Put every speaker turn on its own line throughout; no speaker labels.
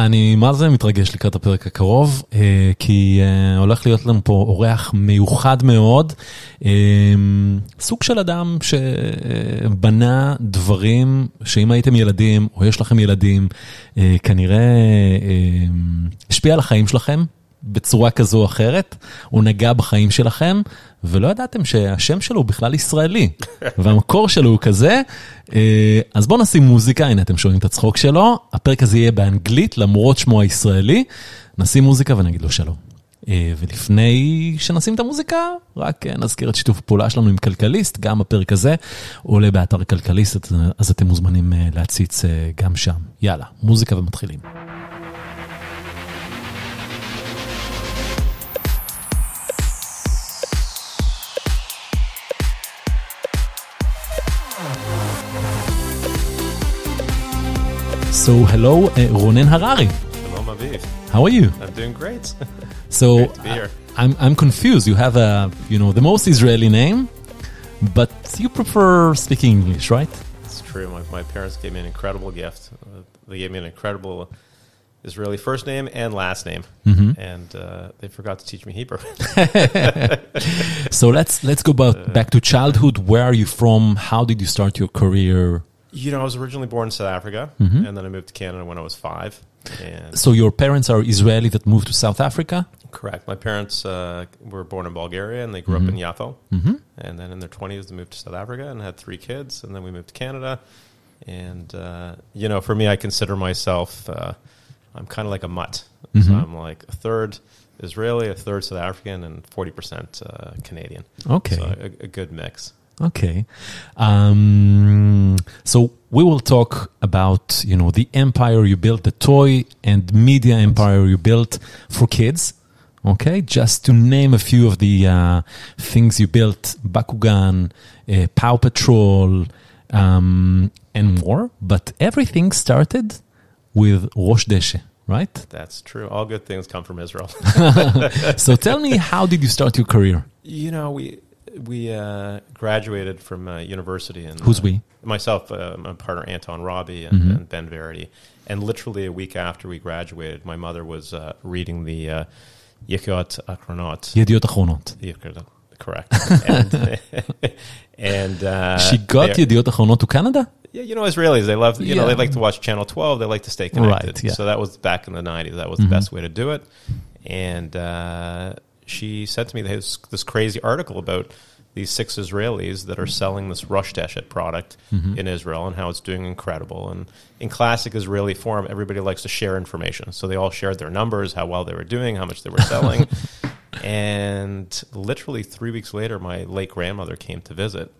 אני מה זה מתרגש לקראת הפרק הקרוב, אה, כי אה, הולך להיות לנו פה אורח מיוחד מאוד, אה, סוג של אדם שבנה דברים שאם הייתם ילדים או יש לכם ילדים, כנראה השפיע על החיים שלכם. בצורה כזו או אחרת, הוא נגע בחיים שלכם, ולא ידעתם שהשם שלו הוא בכלל ישראלי, והמקור שלו הוא כזה. אה, אז בואו נשים מוזיקה, הנה אתם שומעים את הצחוק שלו, הפרק הזה יהיה באנגלית, למרות שמו הישראלי. נשים מוזיקה ונגיד לו שלום. אה, ולפני שנשים את המוזיקה, רק אה, נזכיר את שיתוף הפעולה שלנו עם כלכליסט, גם הפרק הזה עולה באתר כלכליסט, אז אתם מוזמנים להציץ גם שם. יאללה, מוזיקה ומתחילים. So hello, uh, Ronen Harari.
Hello, Maviv.
How are you?
I'm doing great.
so great to be here. I, I'm I'm confused. You have a you know the most Israeli name, but you prefer speaking English, right?
It's true. My, my parents gave me an incredible gift. Uh, they gave me an incredible Israeli first name and last name, mm-hmm. and uh, they forgot to teach me Hebrew.
so let's let's go back, back to childhood. Where are you from? How did you start your career?
You know, I was originally born in South Africa, mm-hmm. and then I moved to Canada when I was five.
so your parents are Israeli that moved to South Africa?
Correct. My parents uh, were born in Bulgaria, and they grew mm-hmm. up in Yaffo. Mm-hmm. And then in their twenties, they moved to South Africa and had three kids. And then we moved to Canada. And uh, you know, for me, I consider myself uh, I'm kind of like a mutt. So mm-hmm. I'm like a third Israeli, a third South African, and forty percent uh, Canadian.
Okay,
so a, a good mix.
Okay. Um, so we will talk about, you know, the empire you built, the toy and media empire you built for kids. Okay, just to name a few of the uh, things you built, Bakugan, uh, Paw Patrol, um, and more. But everything started with Rosh Deshe, right?
That's true. All good things come from Israel.
so tell me, how did you start your career?
You know, we we uh, graduated from uh, university, and
who's uh, we?
Myself, uh, my partner Anton Rabie, and, mm-hmm. and, Ben Varadi. And literally a week after we graduated, my mother was uh, reading the uh, Yediot Achronot.
Yediot Achronot.
Correct. and, and uh,
she got Yediot Achronot to Canada.
Yeah, you know Israelis. They love. You yeah. know, they like to watch Channel 12. They like to stay connected.
Right, yeah.
So that was back in the 90s. That was mm-hmm. the best way to do it. And she said to me this, this crazy article about these six Israelis that are selling this Rosh Deshet product mm-hmm. in Israel and how it's doing incredible. And in classic Israeli form, everybody likes to share information. So they all shared their numbers, how well they were doing, how much they were selling. and literally three weeks later, my late grandmother came to visit.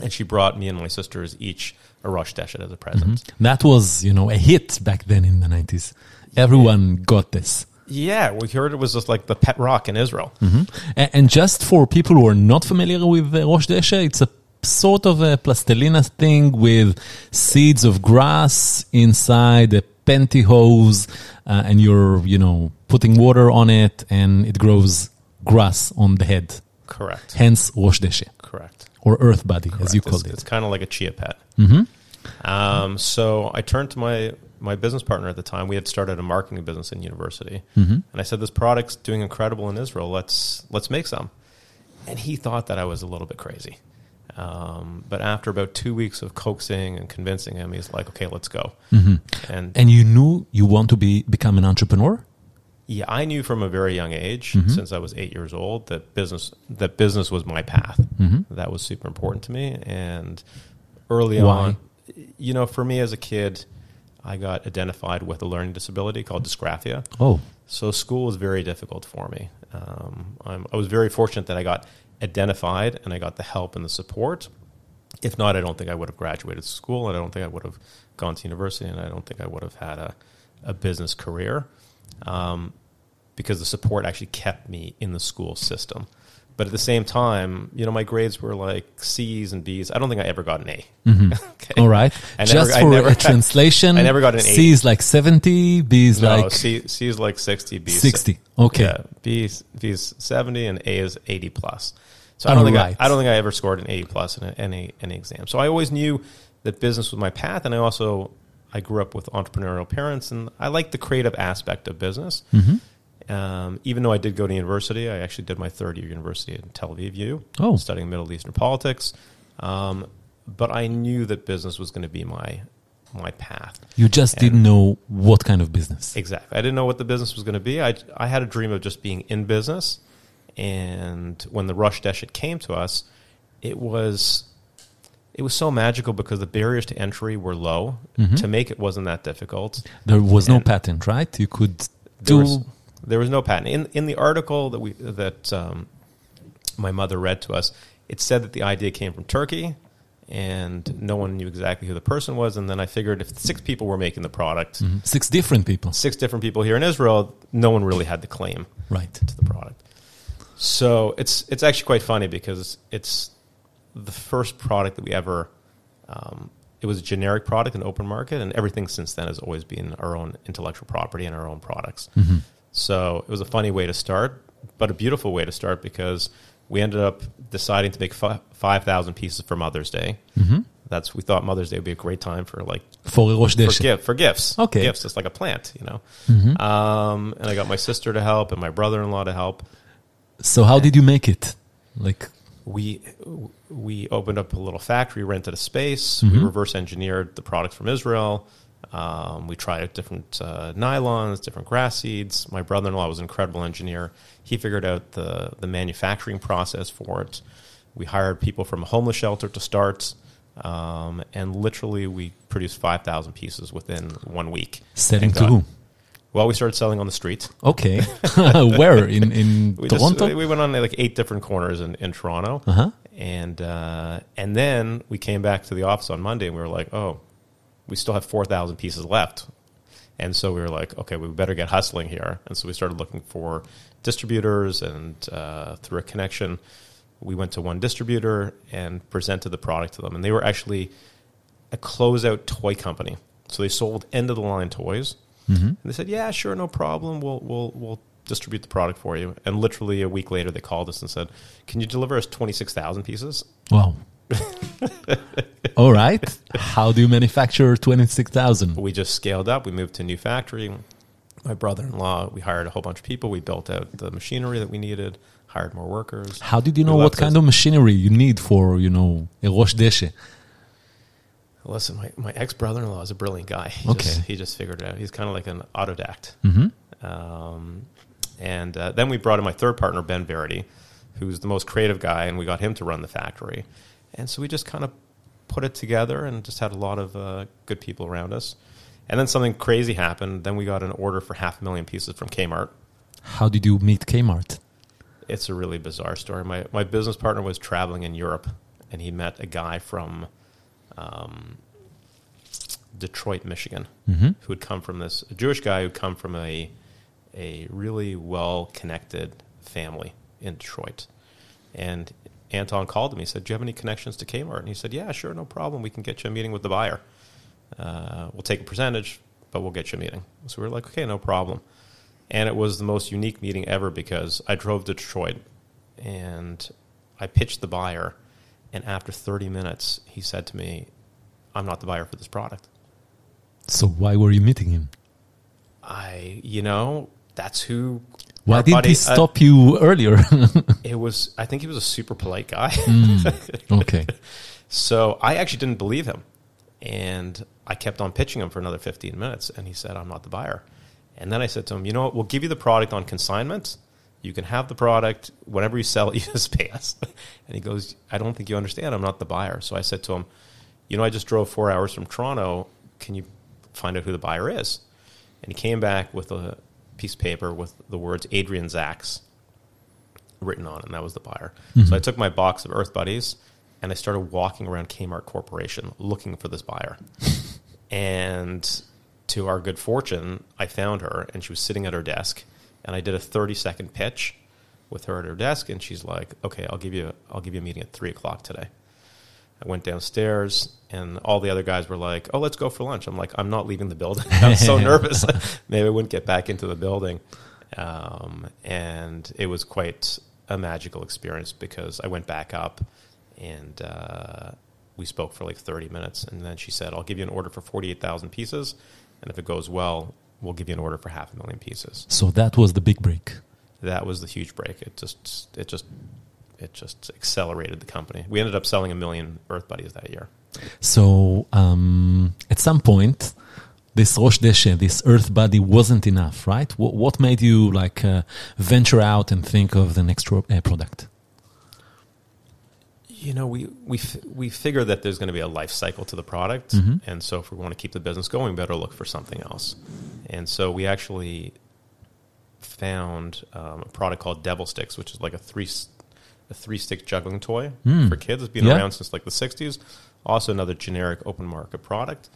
And she brought me and my sisters each a Rosh Deshet as a present.
Mm-hmm. That was, you know, a hit back then in the 90s. Everyone yeah. got this.
Yeah, we heard it was just like the pet rock in Israel.
Mm-hmm. And, and, just for people who are not familiar with uh, Rosh Deshe, it's a sort of a plastilina thing with seeds of grass inside a pantyhose, uh, and you're, you know, putting water on it, and it grows grass on the head.
Correct.
Hence Rosh Deshe.
Correct.
Or Earth Buddy, Correct. as you call
it.
It's
kind of like a chia pet.
Mm-hmm.
Um, so I turned to my my business partner at the time, we had started a marketing business in university, mm-hmm. and I said, "This product's doing incredible in Israel. Let's let's make some." And he thought that I was a little bit crazy. Um, but after about two weeks of coaxing and convincing him, he's like, "Okay, let's go."
Mm-hmm. And and you knew you want to be become an entrepreneur.
Yeah, I knew from a very young age, mm-hmm. since I was eight years old, that business that business was my path. Mm-hmm. That was super important to me. And early
Why?
on, you know, for me as a kid I got identified with a learning disability called dysgraphia.
Oh.
So school was very difficult for me. Um, i was very fortunate that I got identified and I got the help and the support. If not, I don't think I would have graduated school and I don't think I would have gone to university and I don't think I would have had a, a business career um, because the support actually kept me in the school system. But at the same time, you know, my grades were like C's and B's. I don't think I ever got an A.
Mm-hmm. okay. All right. I Just never, for I never, a translation,
I never got an A.
C is like 70, B is
no,
like...
C, C is like 60, B
60. Okay.
Yeah, B, is, B is 70 and A is 80 plus. So I don't, think right. I, I, don't think I ever scored an 80 plus in any, any exam. So I always knew that business was my path. And I also I grew up with entrepreneurial parents, and I like the creative aspect of business.
Mm-hmm.
Um, even though I did go to university, I actually did my third year university in Tel Aviv U,
Oh.
studying Middle Eastern politics. Um, but I knew that business was going to be my my path.
You just
And-
didn't know what kind of business.
Exactly. I didn't know what the business was going to be. I, I had a dream of just being in business. And when the Rush Deshet came to us, it was it was so magical because the barriers to entry were low. To make it wasn't that difficult.
There was no patent, right? You could do.
was, there was no patent in in the article that we that um, my mother read to us. It said that the idea came from Turkey, and no one knew exactly who the person was. And then I figured if six people were making the product,
Mhm. Six different people.
six different people here in Israel, no one really had the claim
Right.
to the product. So it's it's actually quite funny because it's the first product that we ever. Um, it was a generic product in open market, and everything since then has always been our own intellectual property and our own products. So it was a funny way to start, but a beautiful way to start because we ended up deciding to make five thousand pieces for Mother's Day.
Mm-hmm.
That's we thought Mother's Day would be a great time for like
For
for, gift, for gifts.
Okay.
Gifts, it's like a plant, you know.
Mhm.
Um, and I got my sister to help and my brother in law to help.
So how did you make it? Like,
We we opened up a little factory, rented a space.
Mhm.
We reverse engineered the products from Israel. Um, we tried different uh, nylons, different grass seeds. My brother in law was an incredible engineer. He figured out the the manufacturing process for it. We hired people from a homeless shelter to start. Um, and literally, we produced 5,000 pieces within one week.
selling to
got-
who?
Well, we started selling on the street.
Okay. Where? In, in
We
Toronto?
Just, we went on like eight different corners in, in Toronto,
uh-huh.
and uh, and then we came back to the office on Monday, and we were like, oh, we still have four thousand pieces left, and so we were like, okay, we better get hustling here, and so we started looking for distributors, and uh, through a connection, we went to one distributor and presented the product to them, and they were actually a closeout toy company, so they sold end of the line toys.
Mm-hmm.
And they said, "Yeah, sure, no problem. We'll we'll we'll distribute the product for you." And literally a week later, they called us and said, "Can you deliver us twenty six thousand pieces?"
Wow. All right. How do you manufacture 26,000?
We just scaled up. We moved to a new factory. My brother in law, we hired a whole bunch of people. We built out the machinery that we needed, hired more workers.
How did you know what kind
us-
of machinery you need for, you know, a Rosh Deshe?
Listen, my, my ex brother in law is a brilliant guy. He
Okay.
just, he just figured it out. He's kind of like an autodidact.
Mm-hmm.
Um, and uh, then we brought in my third partner, Ben Varadi, who's the most creative guy, and we got him to run the factory. And so we just kind of put it together and just had a lot of uh, good people around us. And then something crazy happened. Then we got an order for half a million pieces from Kmart.
How did you meet Kmart?
It's a really bizarre story. My, my business partner was traveling in Europe, and he met a guy from um, Detroit, Michigan,
Mhm.
who had come from this a Jewish guy who'd come from a a really well connected family in Detroit. And Anton called him. He said, "Do you have any connections to Kmart?" And he said, "Yeah, sure, no problem. We can get you a meeting with the buyer. Uh, we'll take a percentage, but we'll get you a meeting." So we were like, "Okay, no problem." And it was the most unique meeting ever because I drove to Detroit and I pitched the buyer. And after 30 minutes, he said to me, I'm not the buyer for this product.
So why were you meeting him?
I, you know, that's who.
Why
our
didn't
buddy-
he
uh,
stop you earlier?
it was, I think he was a super polite guy.
okay.
So I actually didn't believe him. And I kept on pitching him for another 15 minutes. And he said, I'm not the buyer. And then I said to him, you know what? We'll give you the product on consignment. You can have the product. Whenever you sell it, you just pay us. And he goes, I don't think you understand. I'm not the buyer. So I said to him, you know, I just drove four hours from Toronto. Can you find out who the buyer is? And he came back with a piece of paper with the words Adrian Zacks written on it, and that was the buyer. Mm-hmm. So I took my box of Earth Buddies and I started walking around Kmart Corporation looking for this buyer. and to our good fortune, I found her and she was sitting at her desk and I did a 30 second pitch with her at her desk and she's like, okay, I'll give you, I'll give you a meeting at three o'clock today. I went downstairs and all the other guys were like, oh, let's go for lunch. I'm like, I'm not leaving the building. I'm so nervous. Maybe I wouldn't get back into the building. Um, and it was quite a magical experience because I went back up and uh, we spoke for like 30 minutes, and then she said, "I'll give you an order for 48,000 pieces, and if it goes well, we'll give you an order for half a million pieces."
So that was the big break.
That was the huge break. It just it just it just accelerated the company. We ended up selling a million Earth Buddies that year.
So um, at some point, this Rosh Deshe, this Earth Buddy wasn't enough, right? What, what made you like uh, venture out and think of the next ro- uh, product?
you know, we we f- we figure that there's going to be a life cycle to the product, and so if we want to keep the business going, better look for something else. And so we actually found um, a product called Devil Sticks, which is like a three a three stick juggling toy for kids. It's been
Yeah.
around since like the '60s. Also, another generic open market product,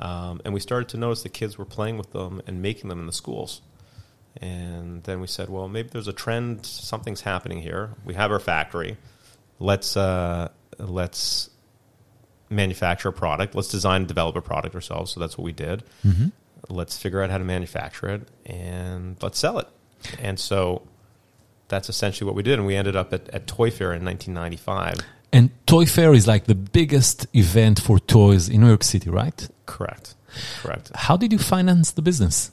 um, and we started to notice the kids were playing with them and making them in the schools. And then we said, well, maybe there's a trend. Something's happening here. We have our factory. Let's uh, let's manufacture a product. Let's design and develop a product ourselves. So that's what we did. Let's figure out how to manufacture it and let's sell it. And so that's essentially what we did. And we ended up at, at Toy Fair in 1995.
And Toy Fair is like the biggest event for toys in New York City, right?
Correct. Correct.
How did you finance the business?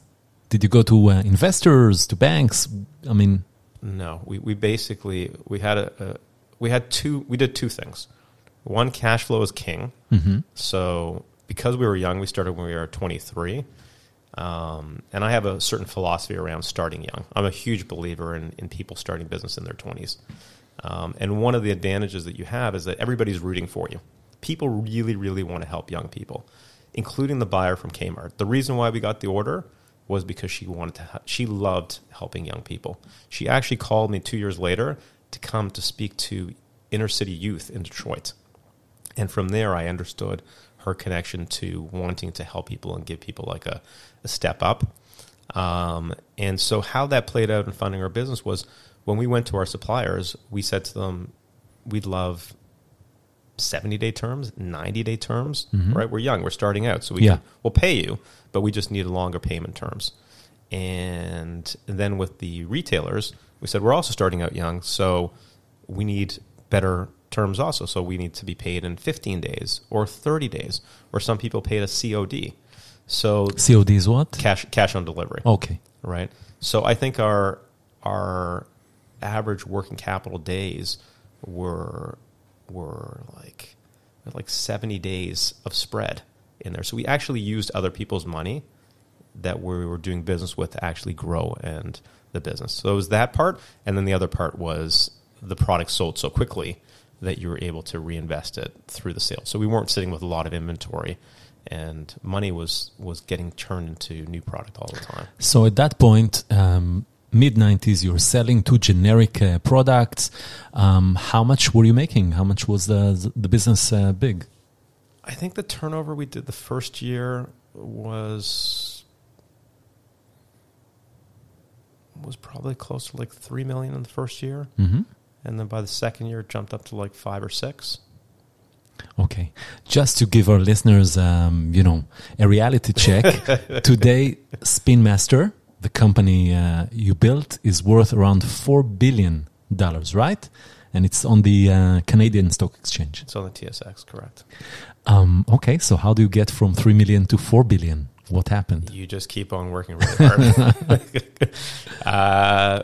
Did you go to uh, investors, to banks? I mean,
No, we, we basically we had a, a we had two we did two things. One, cash flow is king. So because we were young, we started when we were 23. Um, and I have a certain philosophy around starting young. I'm a huge believer in, in people starting business in their 20s. Um, and one of the advantages that you have is that everybody's rooting for you. People really, really want to help young people, including the buyer from Kmart. The reason why we got the order was because she wanted to. She loved helping young people. She actually called me two years later to come to speak to inner city youth in Detroit. And from there, I understood her connection to wanting to help people and give people like a, a step up. Um, and so, how that played out in funding our business was when we went to our suppliers, we said to them, we'd love 70 day terms, 90 day terms, right? We're young, we're starting out. So, we
Yeah.
can, we'll pay you, but we just need longer payment terms. And then with the retailers, we said, we're also starting out young. So, we need better terms also. So we need to be paid in 15 days or 30 days, or some people paid a COD. So
COD is what?
cash cash on delivery,
Okay.
right? So I think our our average working capital days were were like like 70 days of spread in there. So we actually used other people's money that we were doing business with to actually grow and the business. So it was that part, and then the other part was the product sold so quickly that you were able to reinvest it through the sale. So we weren't sitting with a lot of inventory, and money was was getting turned into new product all the time.
So at that point, um, mid 90s, you're selling two generic uh, products. Um, how much were you making? How much was the, the business uh, big?
I think the turnover we did the first year was was probably close to like three million in the first year,
hmm
and then by the second year it jumped up to like five or six.
Okay. Just to give our listeners, um, you know, a reality check. Today, Spin Master, the company uh, you built, is worth around $4 billion, right? And it's on the uh, Canadian Stock Exchange.
It's on the TSX, correct?
Um, okay, so how do you get from 3 million to 4 billion? What happened?
You just keep on working really hard. uh,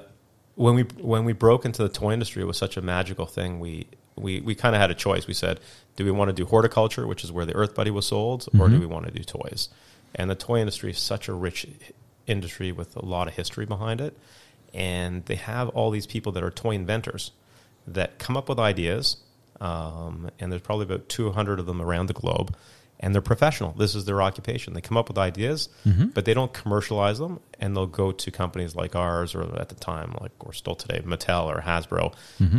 when we when we broke into the toy industry, it was such a magical thing. We we we kind of had a choice. We said, do we want to do horticulture, which is where the Earth Buddy was sold, or do we want to do toys? And the toy industry is such a rich industry with a lot of history behind it, and they have all these people that are toy inventors that come up with ideas, um, and there's probably about 200 of them around the globe, and they're professional. This is their occupation. They come up with ideas, but they don't commercialize them, and they'll go to companies like ours, or at the time, like or still today, Mattel or Hasbro,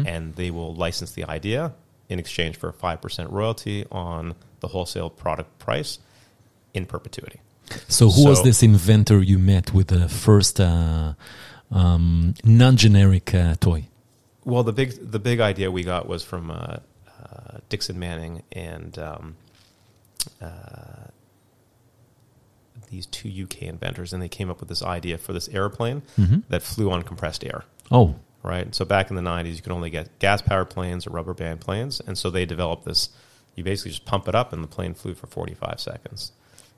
and they will license the idea in exchange for a five percent royalty on the wholesale product price in perpetuity.
So, who was this inventor you met with the first uh, um, non-generic uh, toy?
Well, the big the big idea we got was from uh, uh, Dixon Manning and um, uh, these two UK inventors, and they came up with this idea for this airplane that flew on compressed air.
Oh,
Right. So back in the '90s, you could only get gas powered planes or rubber band planes, and so they developed this you basically just pump it up and the plane flew for 45 seconds.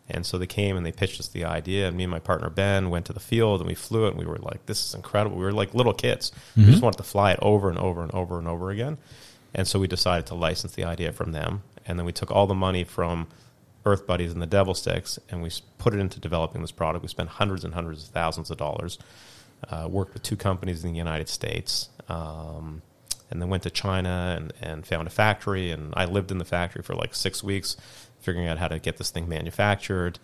And so they came and they pitched us the idea, and me and my partner Ben went to the field and we flew it, and we were like, "This is incredible." We were like little kids. We just wanted to fly it over and over and over and over again. And so we decided to license the idea from them, and then we took all the money from Earth Buddies and the Devil Sticks, and we put it into developing this product. We spent hundreds and hundreds of thousands of dollars. Uh, worked with two companies in the United States, um, and then went to China and, and found a factory. And I lived in the factory for like six weeks, figuring out how to get this thing manufactured.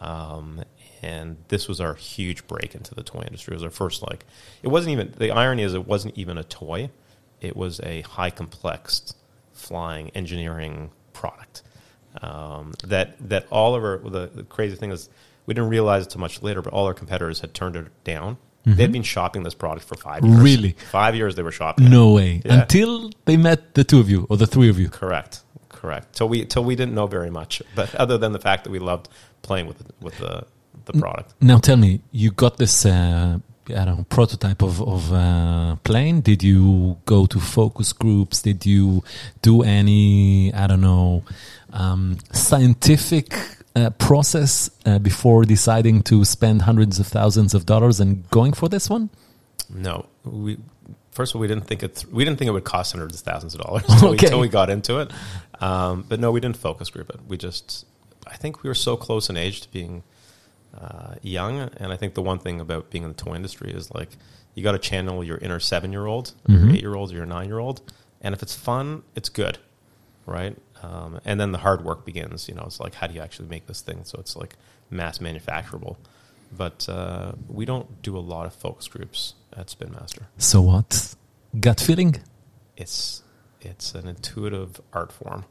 Um, and this was our huge break into the toy industry. It was our first like. It wasn't even the irony is it wasn't even a toy. It was a high complex flying engineering product um, that that all of our the, the crazy thing is we didn't realize it too much later, but all our competitors had turned it down. They'd been shopping this product for five years.
Really?
five years they were shopping. it.
No way.
Yeah.
Until they met the two of you or the three of you.
Correct, correct. Till we till we didn't know very much, but other than the fact that we loved playing with the, with the the product.
Now tell me, you got this uh, I don't know prototype of of uh, plane. Did you go to focus groups? Did you do any I don't know um, scientific uh, process uh, before deciding to spend hundreds of thousands of dollars and going for this one?
No, we first of all we didn't think it. Th- we didn't think it would cost hundreds of thousands of dollars until, we, until we got into it. Um, but no, we didn't focus group it. We just, I think we were so close in age to being uh, young, and I think the one thing about being in the toy industry is like you got to channel your inner seven year old, your eight year old, or your nine year old, and if it's fun, it's good, right? Um, and then the hard work begins. You know, it's like how do you actually make this thing so it's like mass manufacturable. But uh, we don't do a lot of focus groups at Spin Master.
So what? Gut feeling?
It's it's an intuitive art form,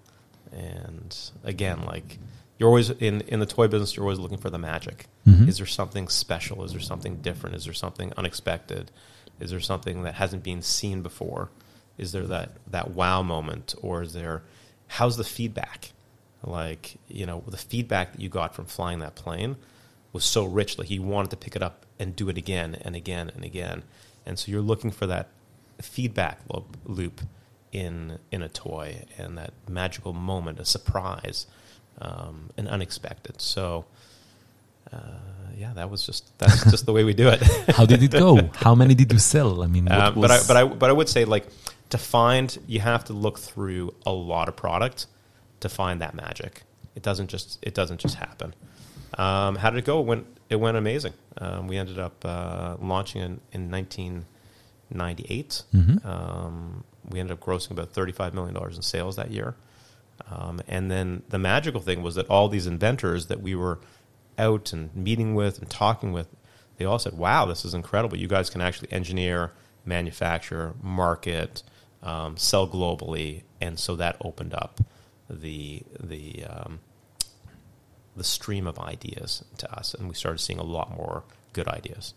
and again, like you're always in in the toy business, you're always looking for the magic.
Mhm.
Is there something special? Is there something different? Is there something unexpected? Is there something that hasn't been seen before? Is there that that wow moment, or is there how's the feedback? Like you know, the feedback that you got from flying that plane was so rich. Like you wanted to pick it up and do it again and again and again. And so you're looking for that feedback loop, loop in in a toy and that magical moment, a surprise, um, and unexpected. So. Uh, yeah, that was just that's just the way we do it.
How did it go? How many did you sell? I mean, what
Um, but I but I but I would say like to find you have to look through a lot of product to find that magic. It doesn't just it doesn't just happen. Um, how did it go? It went it went amazing. Um, we ended up uh, launching in in 1998.
Mhm.
Um, we ended up grossing about 35 million dollars in sales that year. Um, and then the magical thing was that all these inventors that we were out and meeting with and talking with, they all said, "Wow, this is incredible! You guys can actually engineer, manufacture, market, um, sell globally." And so that opened up the the um, the stream of ideas to us, and we started seeing a lot more good ideas.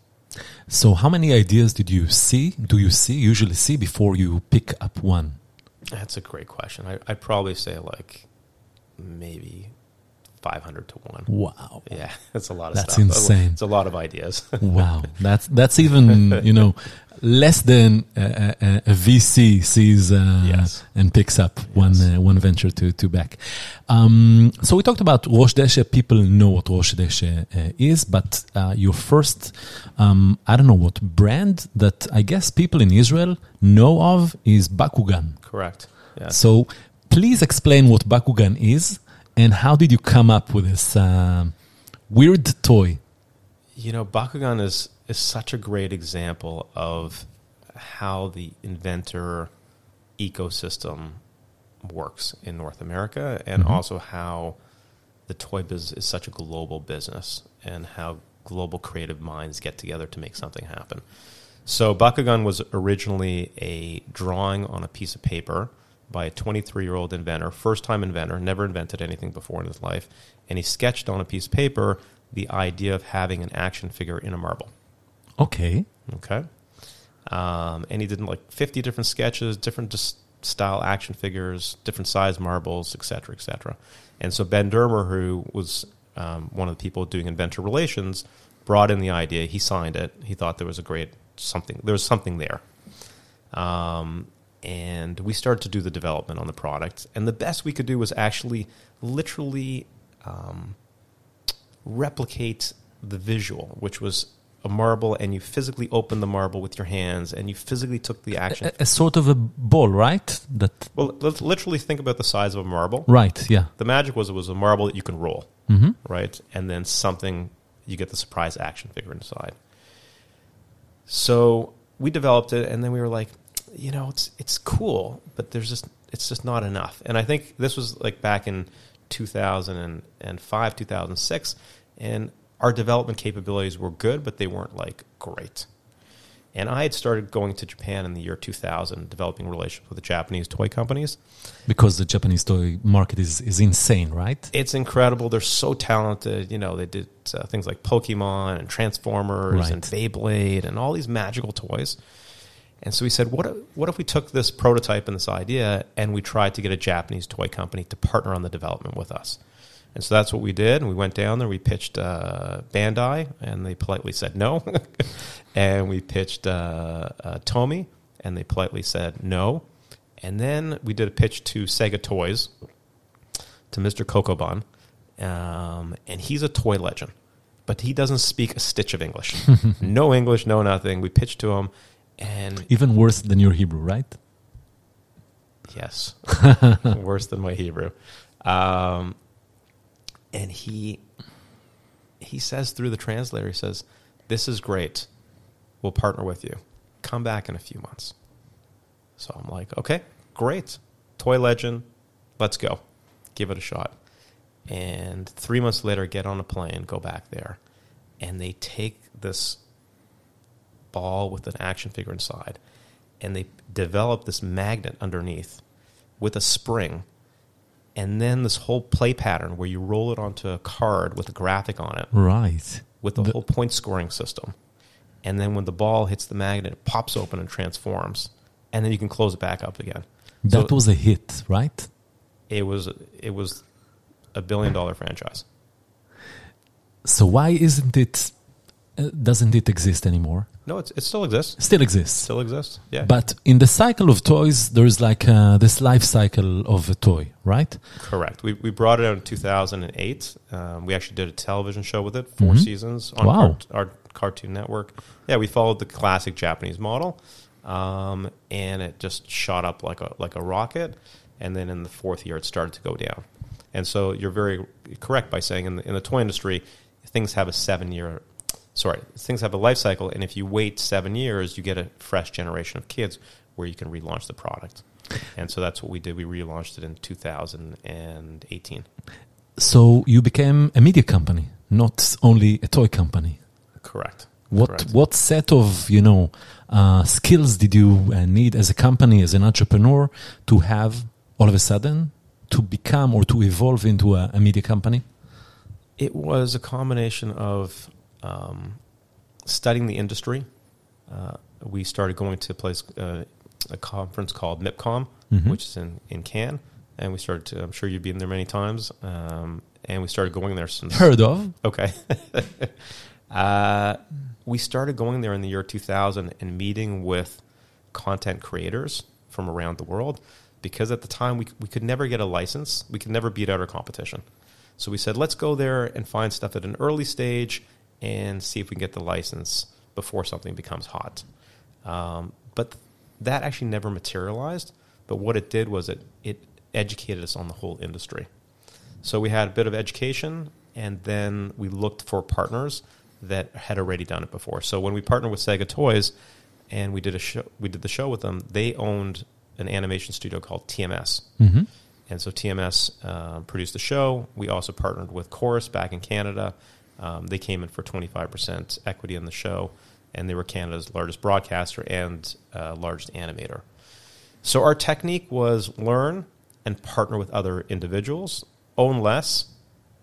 So, how many ideas did you see? Do you see usually see before you pick up one?
That's a great question. I, I'd probably say like maybe 500 to 1.
Wow,
Yeah, that's a lot of
That's
stuff.
insane.
It's a lot of ideas.
wow, that's that's even you know less than a, a, a VC sees uh,
Yes.
and picks up one uh, one venture to to back. Um, so we talked about Rosh Deshe. People know what Rosh Deshe uh, is, but uh, your first, um, I don't know what brand that I guess people in Israel know of is Bakugan.
Correct. Yeah.
So please explain what Bakugan is and how did you come up with this uh, weird toy?
You know, Bakugan is is such a great example of how the inventor ecosystem works in North America, and also how the toy business is such a global business, and how global creative minds get together to make something happen. So, Bakugan was originally a drawing on a piece of paper by a 23 year old inventor, first time inventor, never invented anything before in his life. And he sketched on a piece of paper the idea of having an action figure in a marble.
Okay.
Okay. Um, and he did like 50 different sketches, different dis- style action figures, different size marbles, et cetera, et cetera. And so Ben Dermer, who was um, one of the people doing inventor relations, brought in the idea. He signed it. He thought there was a great something. There was something there. Um, and we started to do the development on the product. And the best we could do was actually literally um, replicate the visual, which was a marble, and you physically opened the marble with your hands, and you physically took the action.
A, a sort of a ball, right? That
well, let's literally think about the size of a marble.
right, yeah.
The magic was it was a marble that you can roll,
hmm
right? And then something, you get the surprise action figure inside. So we developed it, and then we were like, you know, it's it's cool, but there's just it's just not enough. And I think this was like back in 2005, 2006, and our development capabilities were good, but they weren't like great. And I had started going to Japan in the year 2000, developing relationships with the Japanese toy companies.
Because the Japanese toy market is, is insane, right?
It's incredible. They're so talented. You know, they did uh, things like Pokemon and Transformers and
Right.
Beyblade and all these magical toys. And so we said, what if, what if we took this prototype and this idea and we tried to get a Japanese toy company to partner on the development with us? And so that's what we did. And we went down there, we pitched uh, Bandai, and they politely said no. and we pitched uh, uh, Tomy, and they politely said no. And then we did a pitch to Sega Toys, to Mr. Kokobon, um, and he's a toy legend, but he doesn't speak a stitch of English. no English, no nothing. We pitched to him, and
Even worse than your Hebrew, right?
yes, worse than my Hebrew. Um, and he he says through the translator, he says, "This is great. We'll partner with you. Come back in a few months." So I'm like, "Okay, great. Toy legend. Let's go. Give it a shot." And three months later, get on a plane, go back there, and they take this ball with an action figure inside, and they develop this magnet underneath with a spring, and then this whole play pattern where you roll it onto a card with a graphic on it,
Right.
with the,
The-
whole point scoring system. And then when the ball hits the magnet, it pops open and transforms, and then you can close it back up again.
That
So
was a hit, right?
it was it was a billion dollar franchise.
So why isn't it? Uh, doesn't it exist anymore?
No, it's, it still exists.
Still exists.
Still exists. Yeah.
But in the cycle of toys, there is like uh, this life cycle of a toy, right?
Correct. We, we brought it out in 2008. Um, we actually did a television show with it, 4
Mhm.
seasons on
Wow.
Cart- our Cartoon Network. Yeah, we followed the classic Japanese model, um, and it just shot up like a like a rocket. And then in the fourth year, it started to go down. And so you're very correct by saying in the, in the toy industry, things have a seven year. Sorry, things have a life cycle, and if you wait seven years, you get a fresh generation of kids where you can relaunch the product. And so that's what we did. We relaunched it in 2018.
So you became a media company, not only a toy company.
Correct.
What
Correct.
what set of you know uh, skills did you uh, need as a company, as an entrepreneur, to have all of a sudden to become or to evolve into a, a media company?
It was a combination of um, studying the industry. Uh, we started going to a place, uh, a conference called MIPCOM,
Mhm.
which is in, in Cannes. And we started to, I'm sure you've been there many times. Um, and we started going there since.
Heard of?
Okay. uh, we started going there in the year 2000 and meeting with content creators from around the world because at the time we, we could never get a license. We could never beat out our competition. So we said, let's go there and find stuff at an early stage and see if we can get the license before something becomes hot. Um, but that actually never materialized. But what it did was it, it educated us on the whole industry. So we had a bit of education, and then we looked for partners that had already done it before. So when we partnered with Sega Toys, and we did a show, we did the show with them. They owned an animation studio called TMS,
hmm
and so TMS uh, produced the show. We also partnered with Corus back in Canada. Um, they came in for 25% equity in the show, and they were Canada's largest broadcaster and uh, largest animator. So our technique was learn and partner with other individuals, own less,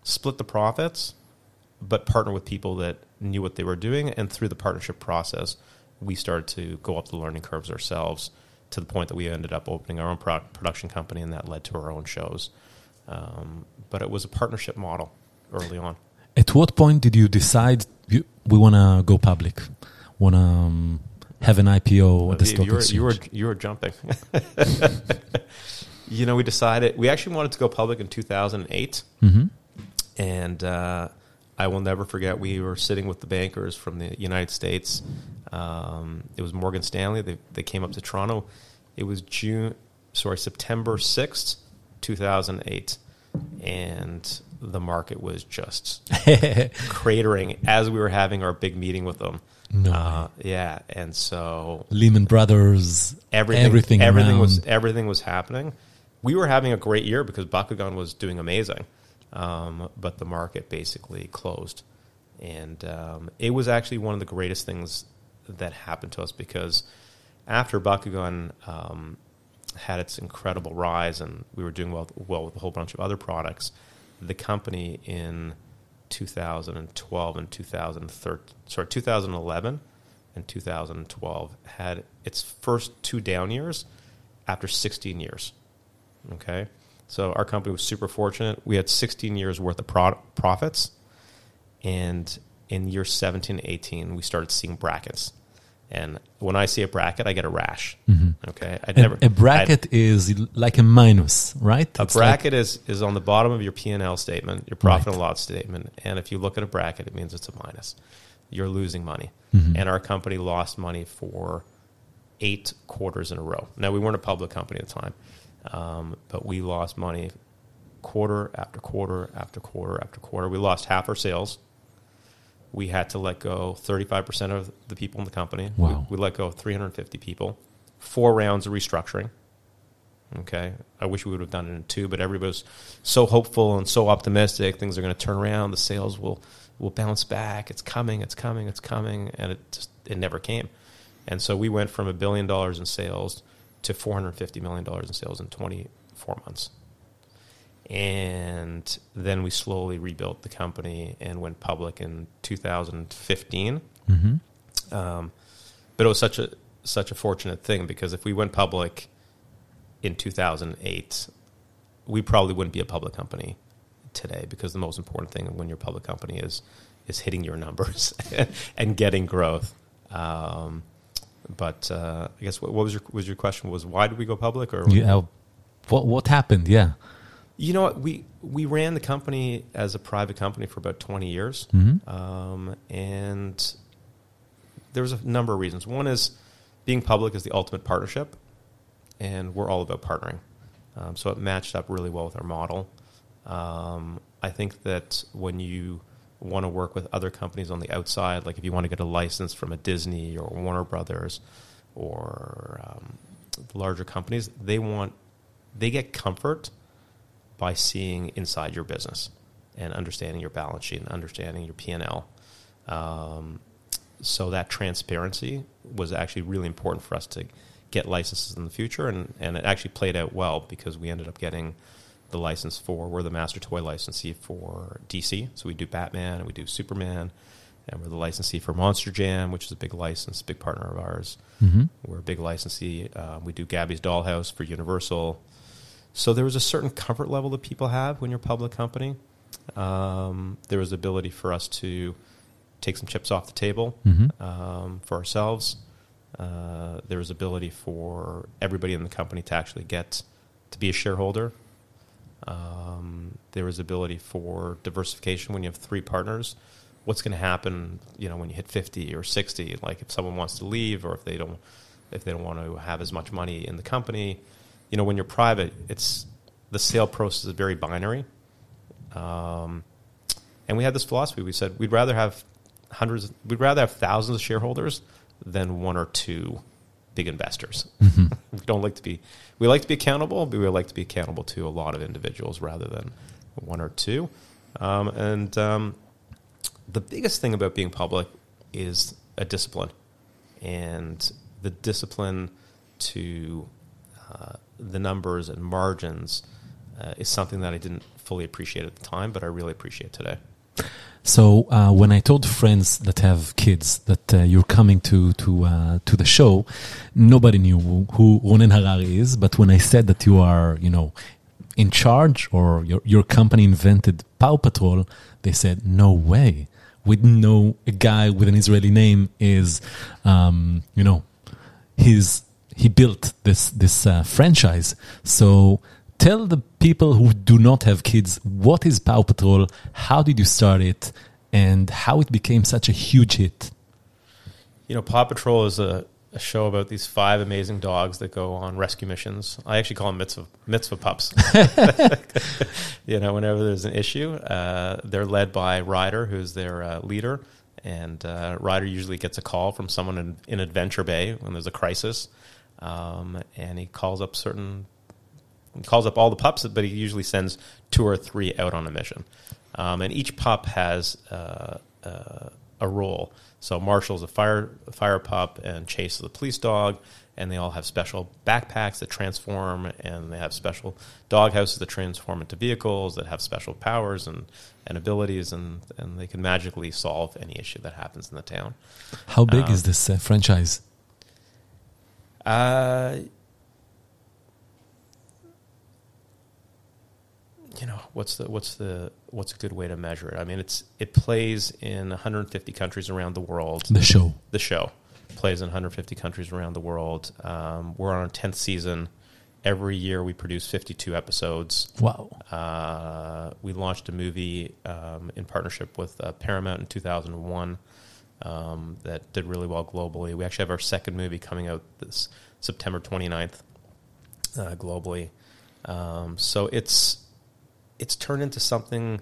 split the profits, but partner with people that knew what they were doing. And through the partnership process, we started to go up the learning curves ourselves to the point that we ended up opening our own pro- production company, and that led to our own shows. Um, but it was a partnership model early on.
At what point did you decide you, we want to go public? Want to um, have an IPO at the stock
you were,
exchange?
you were you were jumping. you know, we decided we actually wanted to go public in 2008,
Mhm.
and uh, I will never forget. We were sitting with the bankers from the United States. Um, it was Morgan Stanley. They they came up to Toronto. It was June, sorry, September 6th, 2008, and the market was just cratering as we were having our big meeting with them.
No
Uh, yeah, and so
Lehman Brothers,
everything
everything,
everything was everything was happening. We were having a great year because Bakugan was doing amazing, um, but the market basically closed, and um, it was actually one of the greatest things that happened to us because after Bakugan um, had its incredible rise and we were doing well, well with a whole bunch of other products, the company in 2012 and 2013, sorry, 2011 and 2012 had its first two down years after 16 years. Okay, so our company was super fortunate. We had 16 years worth of pro- profits, and in year 17, 18, we started seeing brackets. And when I see a bracket, I get a rash. Okay, I'd
A-
never
a, bracket is like a minus, right?
a
It's like-
bracket is, is on the bottom of your P and L statement, your profit and loss statement, and if you look at a bracket, it means it's a minus. You're losing money,
Mm-hmm.
and our company lost money for eight quarters in a row. Now we weren't a public company at the time, um, but we lost money quarter after quarter after quarter after quarter. We lost half our sales. We had to let go 35% of the people in the company.
Wow.
We, we let go 350 people. Four rounds of restructuring. Okay. I wish we would have done it in two, but everybody was so hopeful and so optimistic. Things are going to turn around. The sales will, will bounce back. It's coming. It's coming. It's coming. And it just, it never came. And so we went from a billion dollars in sales to $450 million in sales in 24 months. And then we slowly rebuilt the company and went public in 2015.
Mhm.
Um, but it was such a such a fortunate thing because if we went public in 2008, we probably wouldn't be a public company today because the most important thing when you're a public company is is hitting your numbers and getting growth. Um, but uh, I guess what, what was your was your question was why did we go public or
Yeah. What what happened? Yeah.
You know what? We we ran the company as a private company for about twenty years,
Mhm.
um, and there was a number of reasons. One is being public is the ultimate partnership, and we're all about partnering. Um, so it matched up really well with our model. Um, I think that when you want to work with other companies on the outside, like if you want to get a license from a Disney or Warner Brothers or um, larger companies, they want they get comfort by seeing inside your business and understanding your balance sheet and understanding your P and L. Um, so that transparency was actually really important for us to get licenses in the future, and, and it actually played out well because we ended up getting the license for we're the master toy licensee for DC, so we do Batman and we do Superman, and we're the licensee for Monster Jam, which is a big license, big partner of ours.
Mhm.
We're a big licensee. Uh, we do Gabby's Dollhouse for Universal. So there was a certain comfort level that people have when you're a public company. Um, there was the ability for us to take some chips off the table
Mhm.
um, for ourselves. Uh, there was ability for everybody in the company to actually get to be a shareholder. Um, there was ability for diversification when you have three partners. What's going to happen, you know, when you hit fifty or sixty? Like if someone wants to leave, or if they don't, if they don't want to have as much money in the company, you know, when you're private, it's the sale process is very binary. Um, and we had this philosophy. We said we'd rather have hundreds, we'd rather have thousands of shareholders than one or two big investors. we don't like to be, we like to be accountable, but we like to be accountable to a lot of individuals rather than one or two. Um, and um, the biggest thing about being public is a discipline, and the discipline to uh, the numbers and margins uh, is something that I didn't fully appreciate at the time, but I really appreciate today.
So uh, when I told friends that have kids that uh, you're coming to to uh, to the show, nobody knew who Ronen Harari is. But when I said that you are, you know, in charge or your your company invented Paw Patrol, they said, "No way! we didn't know a guy with an Israeli name is, um, you know, his he built this this uh, franchise. So tell the people who do not have kids what is Paw Patrol, how did you start it, and how it became such a huge hit.
You know, Paw Patrol is a, a show about these five amazing dogs that go on rescue missions. I actually call them mitzvah, mitzvah pups. you know, whenever there's an issue, uh, they're led by Ryder, who's their uh, leader. And uh, Ryder usually gets a call from someone in, in Adventure Bay when there's a crisis. Um, and he calls up certain, he calls up all the pups, but he usually sends two or three out on a mission. Um, and each pup has uh, uh, a role. So Marshall's a fire a fire pup, and Chase is a police dog, and they all have special backpacks that transform, and they have special dog houses that transform into vehicles that have special powers and, and abilities, and, and they can magically solve any issue that happens in the town.
How big um, is this uh, franchise?
Uh, you know what's the what's the what's a good way to measure it? I mean, it's it plays in 150 countries around the world.
The show,
the show, plays in 150 countries around the world. Um, we're on our 10th season. Every year we produce 52 episodes.
Wow.
Uh, we launched a movie um, in partnership with uh, Paramount in 2001 um, that did really well globally. We actually have our second movie coming out this September 29th uh, globally. Um, so it's it's turned into something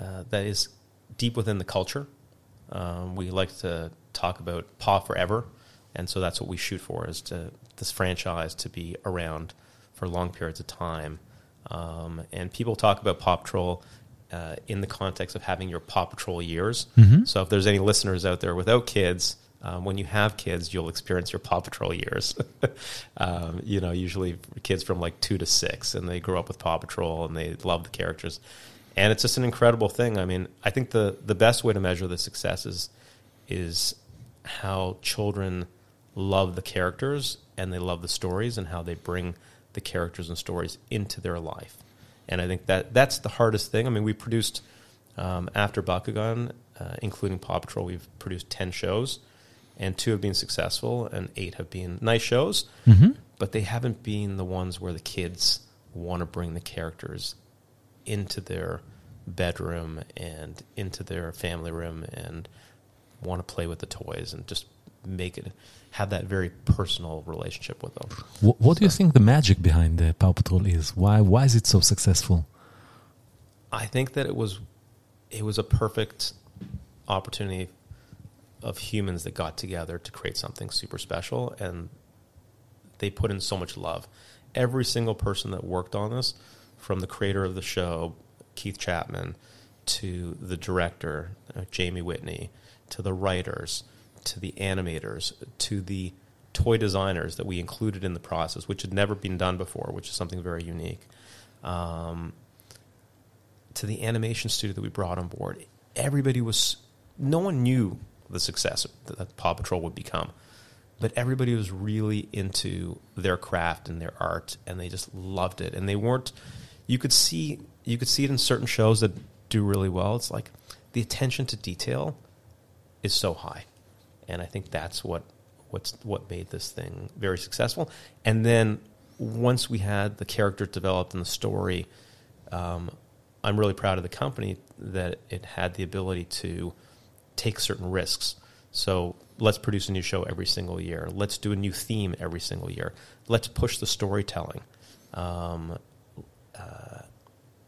uh, that is deep within the culture. Um, we like to talk about Paw Forever, and so that's what we shoot for: is to this franchise to be around for long periods of time. Um, and people talk about Paw Patrol uh, in the context of having your Paw Patrol years. Mm-hmm. So if there's any listeners out there without kids, um, when you have kids, you'll experience your Paw Patrol years. um, you know, usually kids from like two to six, and they grow up with Paw Patrol and they love the characters. And it's just an incredible thing. I mean, I think the, the best way to measure the success is, is how children love the characters and they love the stories and how they bring the characters and stories into their life. And I think that that's the hardest thing. I mean, we produced um, after Bakugan, uh, including Paw Patrol, we've produced ten shows and two have been successful, and eight have been nice shows, mm-hmm. but they haven't been the ones where the kids want to bring the characters into their bedroom and into their family room and want to play with the toys and just make it have that very personal relationship with them.
What, what so. do you think the magic behind the Paw Patrol is? Why why is it so successful?
I think that it was it was a perfect opportunity of humans that got together to create something super special and they put in so much love. Every single person that worked on this, from the creator of the show, Keith Chapman, to the director, uh, Jamie Whitney, to the writers, to the animators, to the toy designers that we included in the process, which had never been done before, which is something very unique, um, to the animation studio that we brought on board. Everybody was, no one knew the success that Paw Patrol would become. But everybody was really into their craft and their art, and they just loved it. And they weren't. You could see you could see it in certain shows that do really well. It's like the attention to detail is so high, and I think that's what what's what made this thing very successful. And then once we had the character developed and the story, um, I'm really proud of the company that it had the ability to take certain risks. So let's produce a new show every single year. Let's do a new theme every single year. Let's push the storytelling. Um, uh,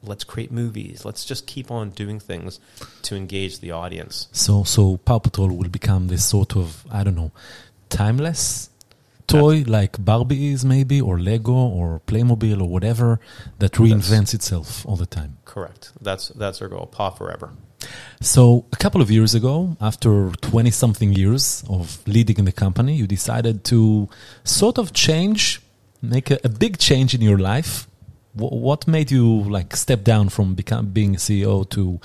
let's create movies. Let's just keep on doing things to engage the audience.
So, so Paw Patrol will become this sort of I don't know, timeless toy like Barbie is maybe, or Lego, or Playmobil, or whatever that reinvents that's, itself all the time.
Correct. That's that's our goal. Paw forever.
So, a couple of years ago, after 20 something years of leading in the company, you decided to sort of change, make a, a big change in your life. What made you like step down from become, being a CEO to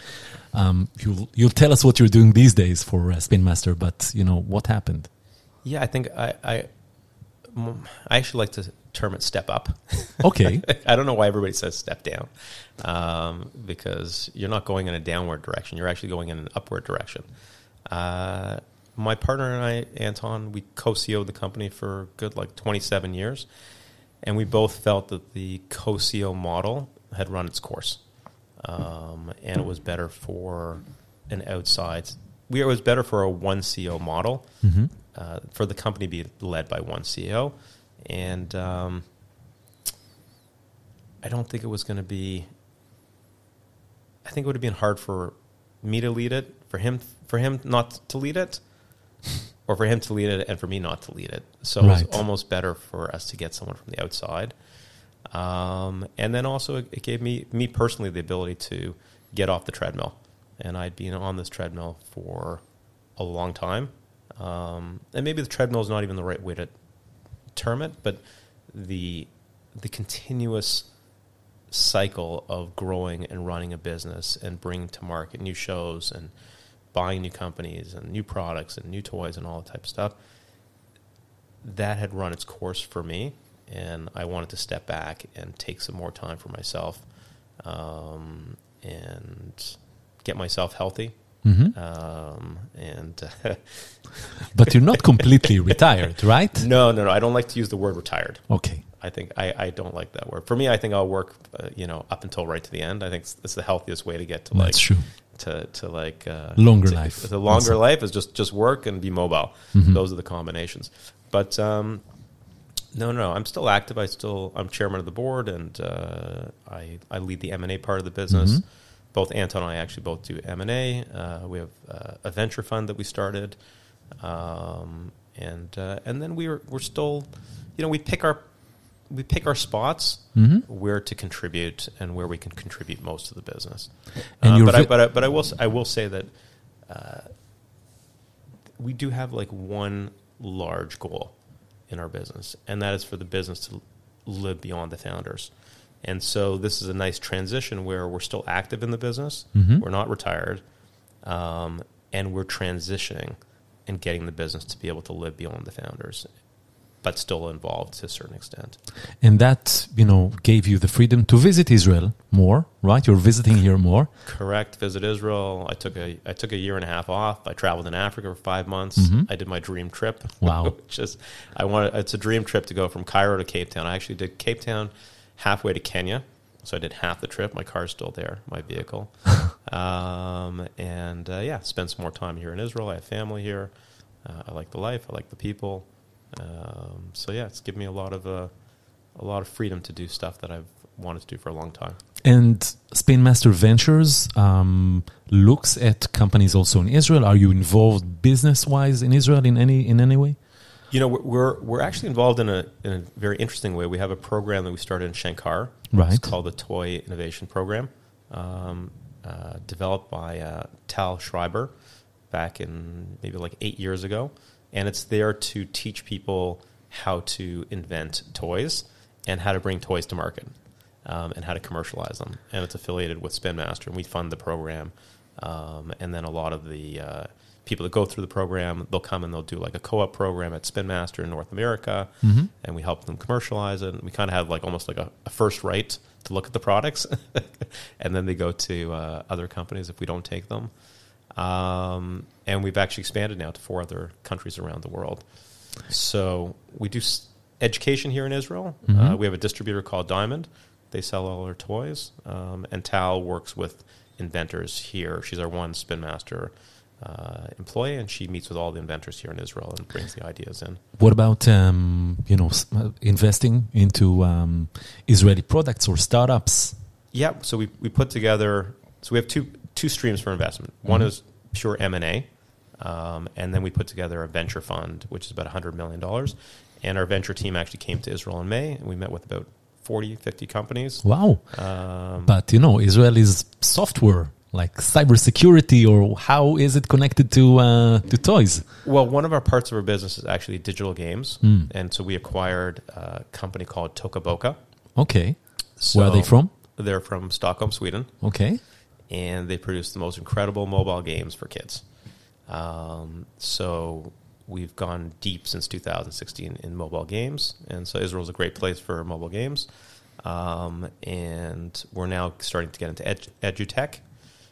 um, you'll, you'll tell us what you're doing these days for uh, Spin Master, but you know what happened?
Yeah, I think I, I I actually like to term it step up.
Okay.
I don't know why everybody says step down, um, because you're not going in a downward direction. You're actually going in an upward direction. Uh, my partner and I, Anton, we co-CEO'd the company for good like 27 years, and we both felt that the co-CEO model had run its course, um, and it was better for an outside. We it was better for a one CEO model
Mm-hmm.
uh, for the company to be led by one CEO, and um, I don't think it was going to be. I think it would have been hard for me to lead it, for him, for him not to lead it, or for him to lead it and for me not to lead it. So it
Right.
was almost better for us to get someone from the outside. Um, and then also it, it gave me me personally the ability to get off the treadmill. And I'd been on this treadmill for a long time. Um, and maybe the treadmill is not even the right way to term it, but the the continuous cycle of growing and running a business and bringing to market new shows and buying new companies and new products and new toys and all that type of stuff that had run its course for me and i wanted to step back and take some more time for myself um, and get myself healthy
Mhm.
um, and
But you're not completely retired, right?
no no no i don't like to use the word retired
Okay.
I think I, I don't like that word. For me, I think I'll work, uh, you know, up until right to the end. I think it's, it's the healthiest way to get to like
That's true.
To to like uh,
Longer
to-
life.
The longer life is just just work and be mobile.
Mhm.
Those are the combinations. But um, no, no, I'm still active. I still I'm chairman of the board, and uh, I I lead the M and A part of the business.
Mhm.
Both Anton and I actually both do M and A. Uh, we have uh, a venture fund that we started, um, and uh, and then we were we're still, you know, we pick our we pick our spots
Mhm.
where to contribute and where we can contribute most of the business.
And you're
but, I, but I but I will s- I will say that uh, we do have like one large goal in our business, and that is for the business to live beyond the founders. And so this is a nice transition where we're still active in the business,
Mhm.
we're not retired, um, and we're transitioning and getting the business to be able to live beyond the founders, but still involved to a certain extent.
And that, you know, gave you the freedom to visit Israel more, right? You're visiting here more.
Correct. Visit Israel. I took a I took a year and a half off. I traveled in Africa for five months.
Mhm.
I did my dream trip.
Wow.
is I wanted. It's a dream trip to go from Cairo to Cape Town. I actually did Cape Town, halfway to Kenya. So I did half the trip. My car's still there, my vehicle. um, and uh, yeah, spent some more time here in Israel. I have family here. Uh, I like the life. I like the people. Um, so yeah, it's given me a lot of uh, a lot of freedom to do stuff that I've wanted to do for a long time.
And Spin Master Ventures um, looks at companies also in Israel. Are you involved business-wise in Israel in any in any way?
You know, we're- we're we're actually involved in a in a very interesting way. We have a program that we started in Shenkar.
Right.
It's called the Toy Innovation Program, um, uh, developed by uh, Tal Schreiber back in maybe like eight years ago, and it's there to teach people how to invent toys and how to bring toys to market um, and how to commercialize them. And it's affiliated with Spin Master, and we fund the program. Um, and then a lot of the uh, people that go through the program, they'll come and they'll do like a co-op program at Spin Master in North America,
Mhm.
and we help them commercialize it. And we kind of have like almost like a, a first right to look at the products, and then they go to uh, other companies if we don't take them. Um, and we've actually expanded now to four other countries around the world. So we do s- education here in Israel. Uh,
Mhm.
we have a distributor called Diamond. They sell all our toys. Um, and Tal works with inventors here. She's our one Spin Master uh, employee, and she meets with all the inventors here in Israel and brings the ideas in.
What about um, you know uh, investing into um, Israeli products or startups?
Yeah, so we, we put together. So we have two two streams for investment. One
Mhm.
is pure M and A, um, and then we put together a venture fund, which is about hundred million dollars. And our venture team actually came to Israel in May, and we met with about 40, 50 companies.
Wow!
Um,
But you know, Israel is software, like cybersecurity, or how is it connected to uh, to toys?
well, one of our parts of our business is actually digital games,
Mm.
and so we acquired a company called Toca Boca.
Okay,
So
where are they from?
They're from Stockholm, Sweden.
Okay,
and they produce the most incredible mobile games for kids. Um, so we've gone deep since 2016 in mobile games, and so Israel is a great place for mobile games. Um, and we're now starting to get into edu- edutech.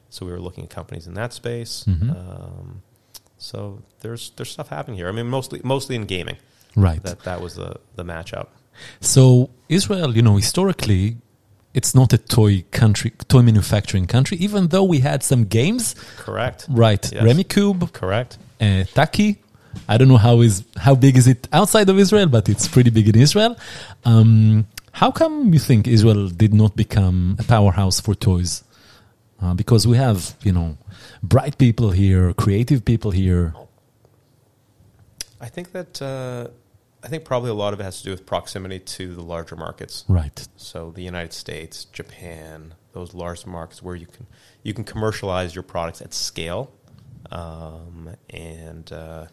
So we were looking at companies in that space.
Mhm.
Um, so there's there's stuff happening here. I mean, mostly mostly in gaming.
Right.
That that was the the matchup.
So Israel, you know, historically, it's not a toy country, toy manufacturing country, even though we had some games.
Correct.
Right.
Yes.
Rummikub,
Correct.
uh, Taki. I don't know how is how big is it outside of Israel, but it's pretty big in Israel. Um, how come you think Israel did not become a powerhouse for toys? Uh, because we have, you know, bright people here, creative people here.
I think that uh, I think probably a lot of it has to do with proximity to the larger markets.
Right.
So the United States, Japan, those large markets where you can you can commercialize your products at scale, um, and uh,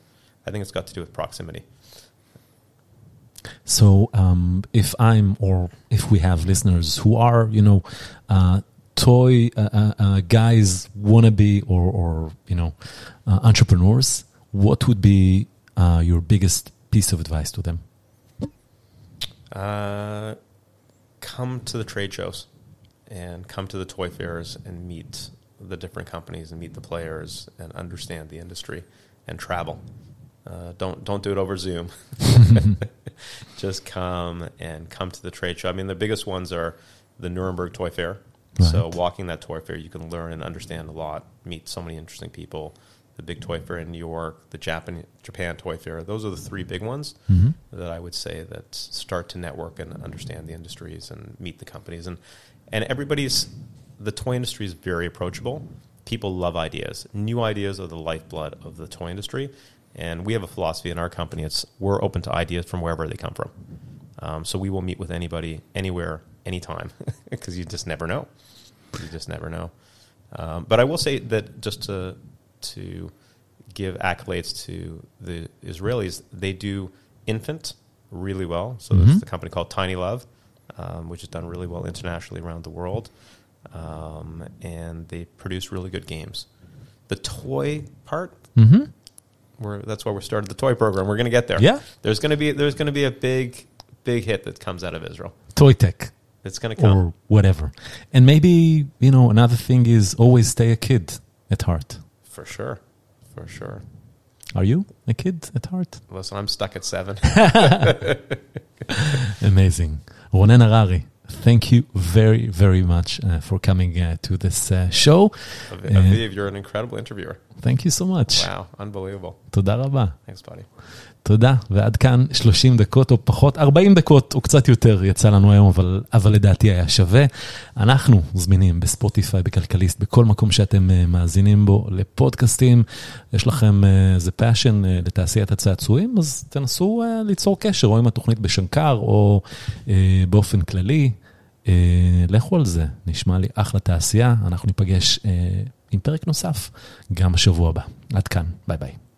I think it's got to do with proximity.
So, um, if I'm or if we have listeners who are, you know, uh, toy uh, uh, uh, guys, wannabe or, or you know, uh, entrepreneurs, what would be uh, your biggest piece of advice to them?
Uh, come to the trade shows and come to the toy fairs and meet the different companies and meet the players and understand the industry and travel. Uh, don't don't do it over Zoom. Just come and come to the trade show. I mean, the biggest ones are the Nuremberg Toy Fair. So walking that toy fair, you can learn and understand a lot, meet so many interesting people. The big toy fair in New York, the Japan Japan Toy Fair. Those are the three big ones
Mhm.
that I would say that start to network and understand the industries and meet the companies and and everybody's the toy industry is very approachable. People love ideas. New ideas are the lifeblood of the toy industry, and we have a philosophy in our company. It's we're open to ideas from wherever they come from. Um, so we will meet with anybody, anywhere, anytime, because you just never know. You just never know. Um, but I will say that just to to give accolades to the Israelis, they do infant really well. So
Mhm.
there's the company called Tiny Love, um, which has done really well internationally around the world, um, and they produce really good games. The toy part,
Mm-hmm.
we're, that's why we started the toy program. We're going to get there.
Yeah.
There's going to be there's going to be a big big hit that comes out of Israel.
Toy tech
It's going to come.
or whatever. And maybe, you know, another thing is always stay a kid at heart
For sure. For sure.
Are you a kid at heart?
Listen, I'm stuck at seven.
Amazing. Ronen Harari, thank you very, very much uh, for coming uh, to this uh, show.
Aviv,
Uh,
Aviv, you're an incredible interviewer.
Thank you so much.
Wow, unbelievable.
תודה רבה.
Thanks, buddy.
תודה. ועד כאן 30 דקות או פחות, 40 דקות או קצת יותר יצא לנו היום, אבל, אבל לדעתי היה שווה. אנחנו זמינים בספוטיפיי, בכלכליסט, בכל מקום שאתם אה, מאזינים בו לפודקאסטים. יש לכם אה, איזה פאשן אה, לתעשיית הצעצועים, אז תנסו אה, ליצור קשר, או עם התוכנית בשנקר, או אה, באופן כללי. אה, לכו על זה, נשמע לי אחלה תעשייה. אנחנו ניפגש אה, עם פרק נוסף גם בשבוע הבא. עד כאן, ביי ביי.